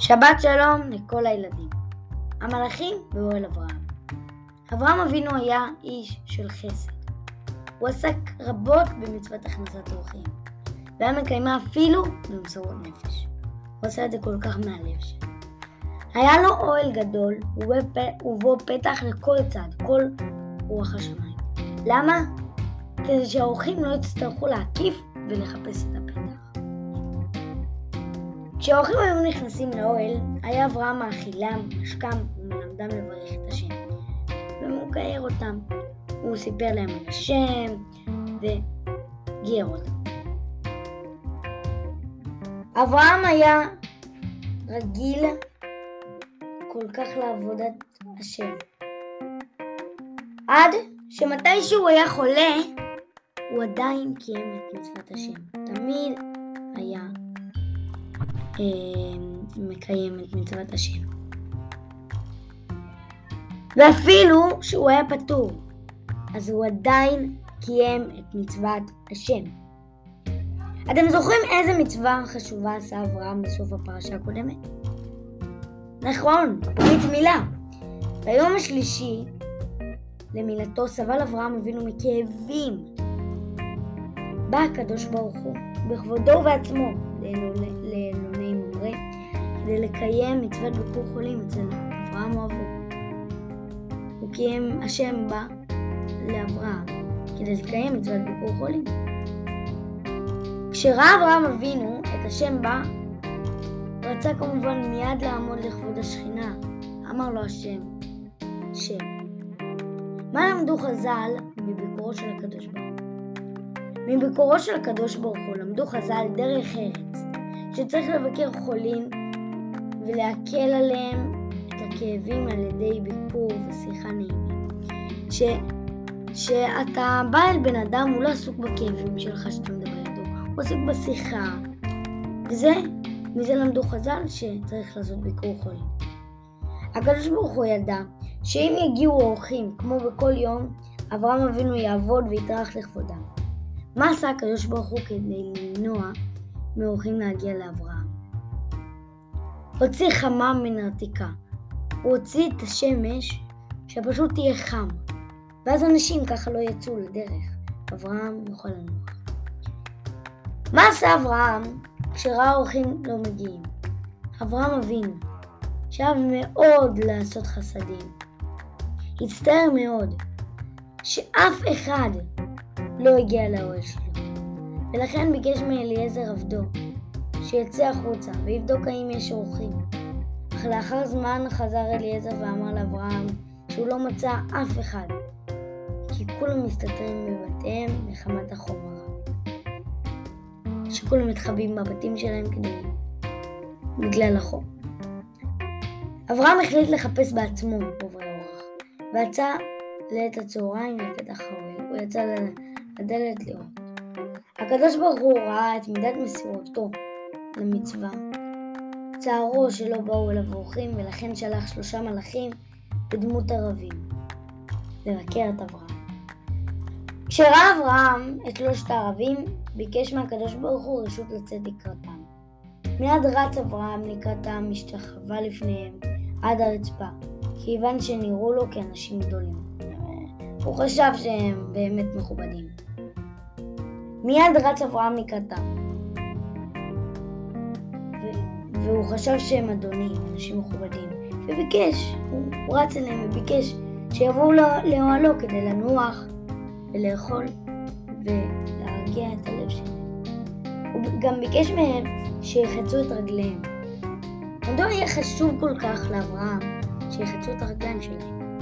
שבת שלום לכל הילדים. המלאכים באוהל אברהם. אברהם אבינו היה איש של חסד. הוא עסק רבות במצוות הכנסת אורחים, והיה מקיימה אפילו במסורות נפש. הוא עשה את זה כל כך מהלב שלו. היה לו אוהל גדול, ובו פתח לכל צד, כל רוח השמיים. למה? כדי שהאורחים לא יצטרכו להקיף ולחפש את הפתח. כשהאורחים היו נכנסים לאוהל, היה אברהם מאכילם, משכם ומלמדם לברך את השם. ומגייר אותם. הוא סיפר להם על השם וגייר אותם. אברהם היה רגיל כל כך לעבודת השם. עד שמתישהו היה חולה, הוא עדיין קיים את מצוות השם. תמיד מקיים את מצוות השם. ואפילו שהוא היה פטור, אז הוא עדיין קיים את מצוות השם. אתם זוכרים איזה מצווה חשובה עשה אברהם בסוף הפרשה הקודמת? נכון, ברית מילה. ביום השלישי למילתו סבל אברהם אבינו מכאבים. בא הקדוש ברוך הוא בכבודו ובעצמו לאלוני ממרא כדי לקיים מצוות ביקור חולים אצל אברהם אוהבו. הוא קיים, השם בא לאברהם כדי לקיים מצוות ביקור חולים. כשראה אברהם אבינו את השם בא, רצה כמובן מיד לעמוד לכבוד השכינה. אמר לו השם, שם. מה למדו חז"ל מביקורו של הקדוש ברוך הוא? מביקורו של הקדוש ברוך הוא למדו חז"ל דרך ארץ, שצריך לבקר חולים ולהקל עליהם את הכאבים על ידי ביקור ושיחה נעימה. ש... שאתה בא אל בן אדם, הוא לא עסוק בכאבים שלך שאתה מדבר איתו, הוא עסוק בשיחה. וזה מזה למדו חז"ל שצריך לעשות ביקור חולים. הקדוש ברוך הוא ידע שאם יגיעו אורחים כמו בכל יום, אברהם אבינו יעבוד ויטרח לכבודם. מה עשה הקדוש ברוך הוא כדי למנוע מאורחים להגיע לאברהם? הוציא חמה מן העתיקה. הוא הוציא את השמש שפשוט תהיה חם, ואז אנשים ככה לא יצאו לדרך. אברהם יוכל לנוח. מה עשה אברהם כשראה אורחים לא מגיעים. אברהם אבינו, שאהב מאוד לעשות חסדים, הצטער מאוד שאף אחד לא הגיע לאוהל שלו, ולכן ביקש מאליעזר עבדו שיצא החוצה ויבדוק האם יש אורחים. אך לאחר זמן חזר אליעזר ואמר לאברהם שהוא לא מצא אף אחד, כי כולם מסתתרים בבתיהם מחמת החומר. שכולם מתחבאים בבתים שלהם כדי... בגלל החום. אברהם החליט לחפש בעצמו עוברי אורח, ויצא לעת הצהריים לפתח האוהל. הוא יצא לדלת לראות. הקדוש ברוך הוא ראה את מידת מסירותו למצווה, צערו שלא באו אליו אורחים, ולכן שלח שלושה מלאכים בדמות ערבים לבקר את אברהם. כשראה אברהם את שלושת הערבים, ביקש מהקדוש ברוך הוא רשות לצאת לקראתם. מיד רץ אברהם לקראתם, השתחווה לפניהם עד הרצפה, כיוון שנראו לו כאנשים גדולים. הוא חשב שהם באמת מכובדים. מיד רץ אברהם לקראתם, והוא חשב שהם אדונים, אנשים מכובדים, וביקש, הוא רץ אליהם וביקש שיבואו לאוהלו כדי לנוח ולאכול ולהרגיע את הלב שלהם. הוא גם ביקש מהם שיחצו את רגליהם. מדוע היה חשוב כל כך לאברהם שיחצו את הרגליים שלהם?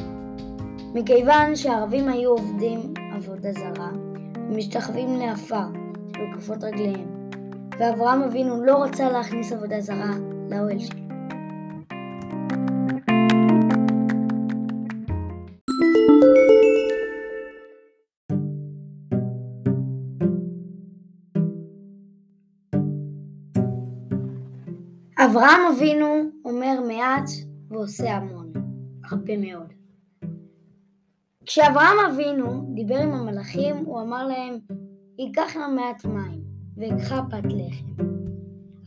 מכיוון שהערבים היו עובדים עבודה זרה ומשתחווים לעפר בכפות רגליהם, ואברהם אבינו לא רצה להכניס עבודה זרה לאוהל שלו. אברהם אבינו אומר מעט ועושה המון, הרבה מאוד. כשאברהם אבינו דיבר עם המלאכים, הוא אמר להם, ייקח לה מעט מים, ואקחה פת לחם.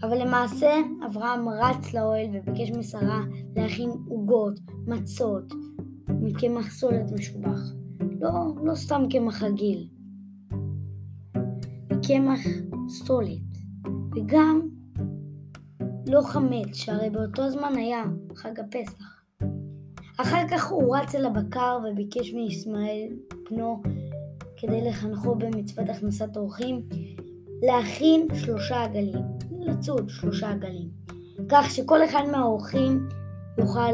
אבל למעשה אברהם רץ לאוהל וביקש משרה להכין עוגות, מצות, מקמח סולת משובח. לא, לא סתם קמח רגיל. קמח סולת. וגם לא חמץ, שהרי באותו זמן היה חג הפסח. אחר כך הוא רץ אל הבקר וביקש מישמעאל בנו, כדי לחנכו במצוות הכנסת אורחים, להכין שלושה עגלים, לצוד שלושה עגלים, כך שכל אחד מהאורחים יאכל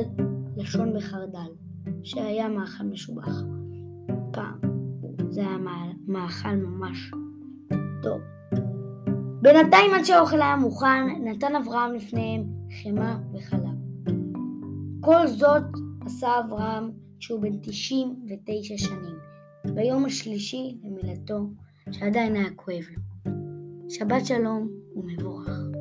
לשון בחרדל, שהיה מאכל משובח. פעם, זה היה מאכל ממש טוב. בינתיים עד שהאוכל היה מוכן, נתן אברהם לפניהם חמאה וחלב. כל זאת עשה אברהם כשהוא בן 99 שנים, ביום השלישי למילתו, שעדיין היה כואב לו. שבת שלום ומבורך.